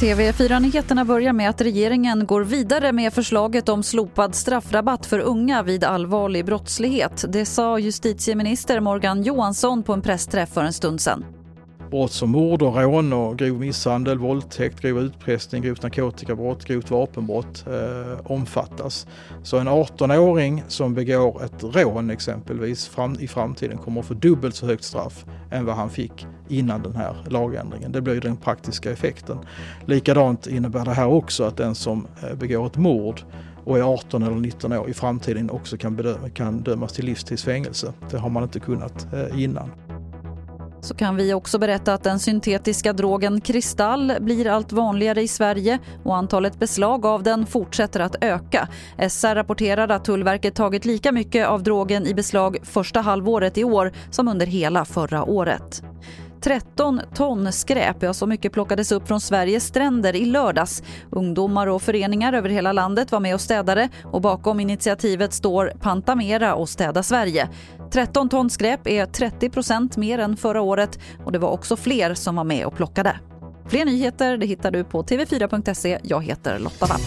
TV4-nyheterna börjar med att regeringen går vidare med förslaget om slopad straffrabatt för unga vid allvarlig brottslighet. Det sa justitieminister Morgan Johansson på en pressträff för en stund sedan. Brott som mord och rån och grov misshandel, våldtäkt, grov utpressning, grovt narkotikabrott, grovt vapenbrott eh, omfattas. Så en 18-åring som begår ett rån exempelvis fram, i framtiden kommer att få dubbelt så högt straff än vad han fick innan den här lagändringen. Det blir den praktiska effekten. Likadant innebär det här också att den som eh, begår ett mord och är 18 eller 19 år i framtiden också kan, bedöma, kan dömas till livstidsfängelse. Det har man inte kunnat eh, innan. Så kan vi också berätta att den syntetiska drogen Kristall blir allt vanligare i Sverige och antalet beslag av den fortsätter att öka. SR rapporterar att Tullverket tagit lika mycket av drogen i beslag första halvåret i år som under hela förra året. 13 ton skräp, ja så mycket plockades upp från Sveriges stränder i lördags. Ungdomar och föreningar över hela landet var med och städade och bakom initiativet står Pantamera och Städa Sverige. 13 ton skräp är 30% mer än förra året och det var också fler som var med och plockade. Fler nyheter det hittar du på tv4.se. Jag heter Lotta Wall.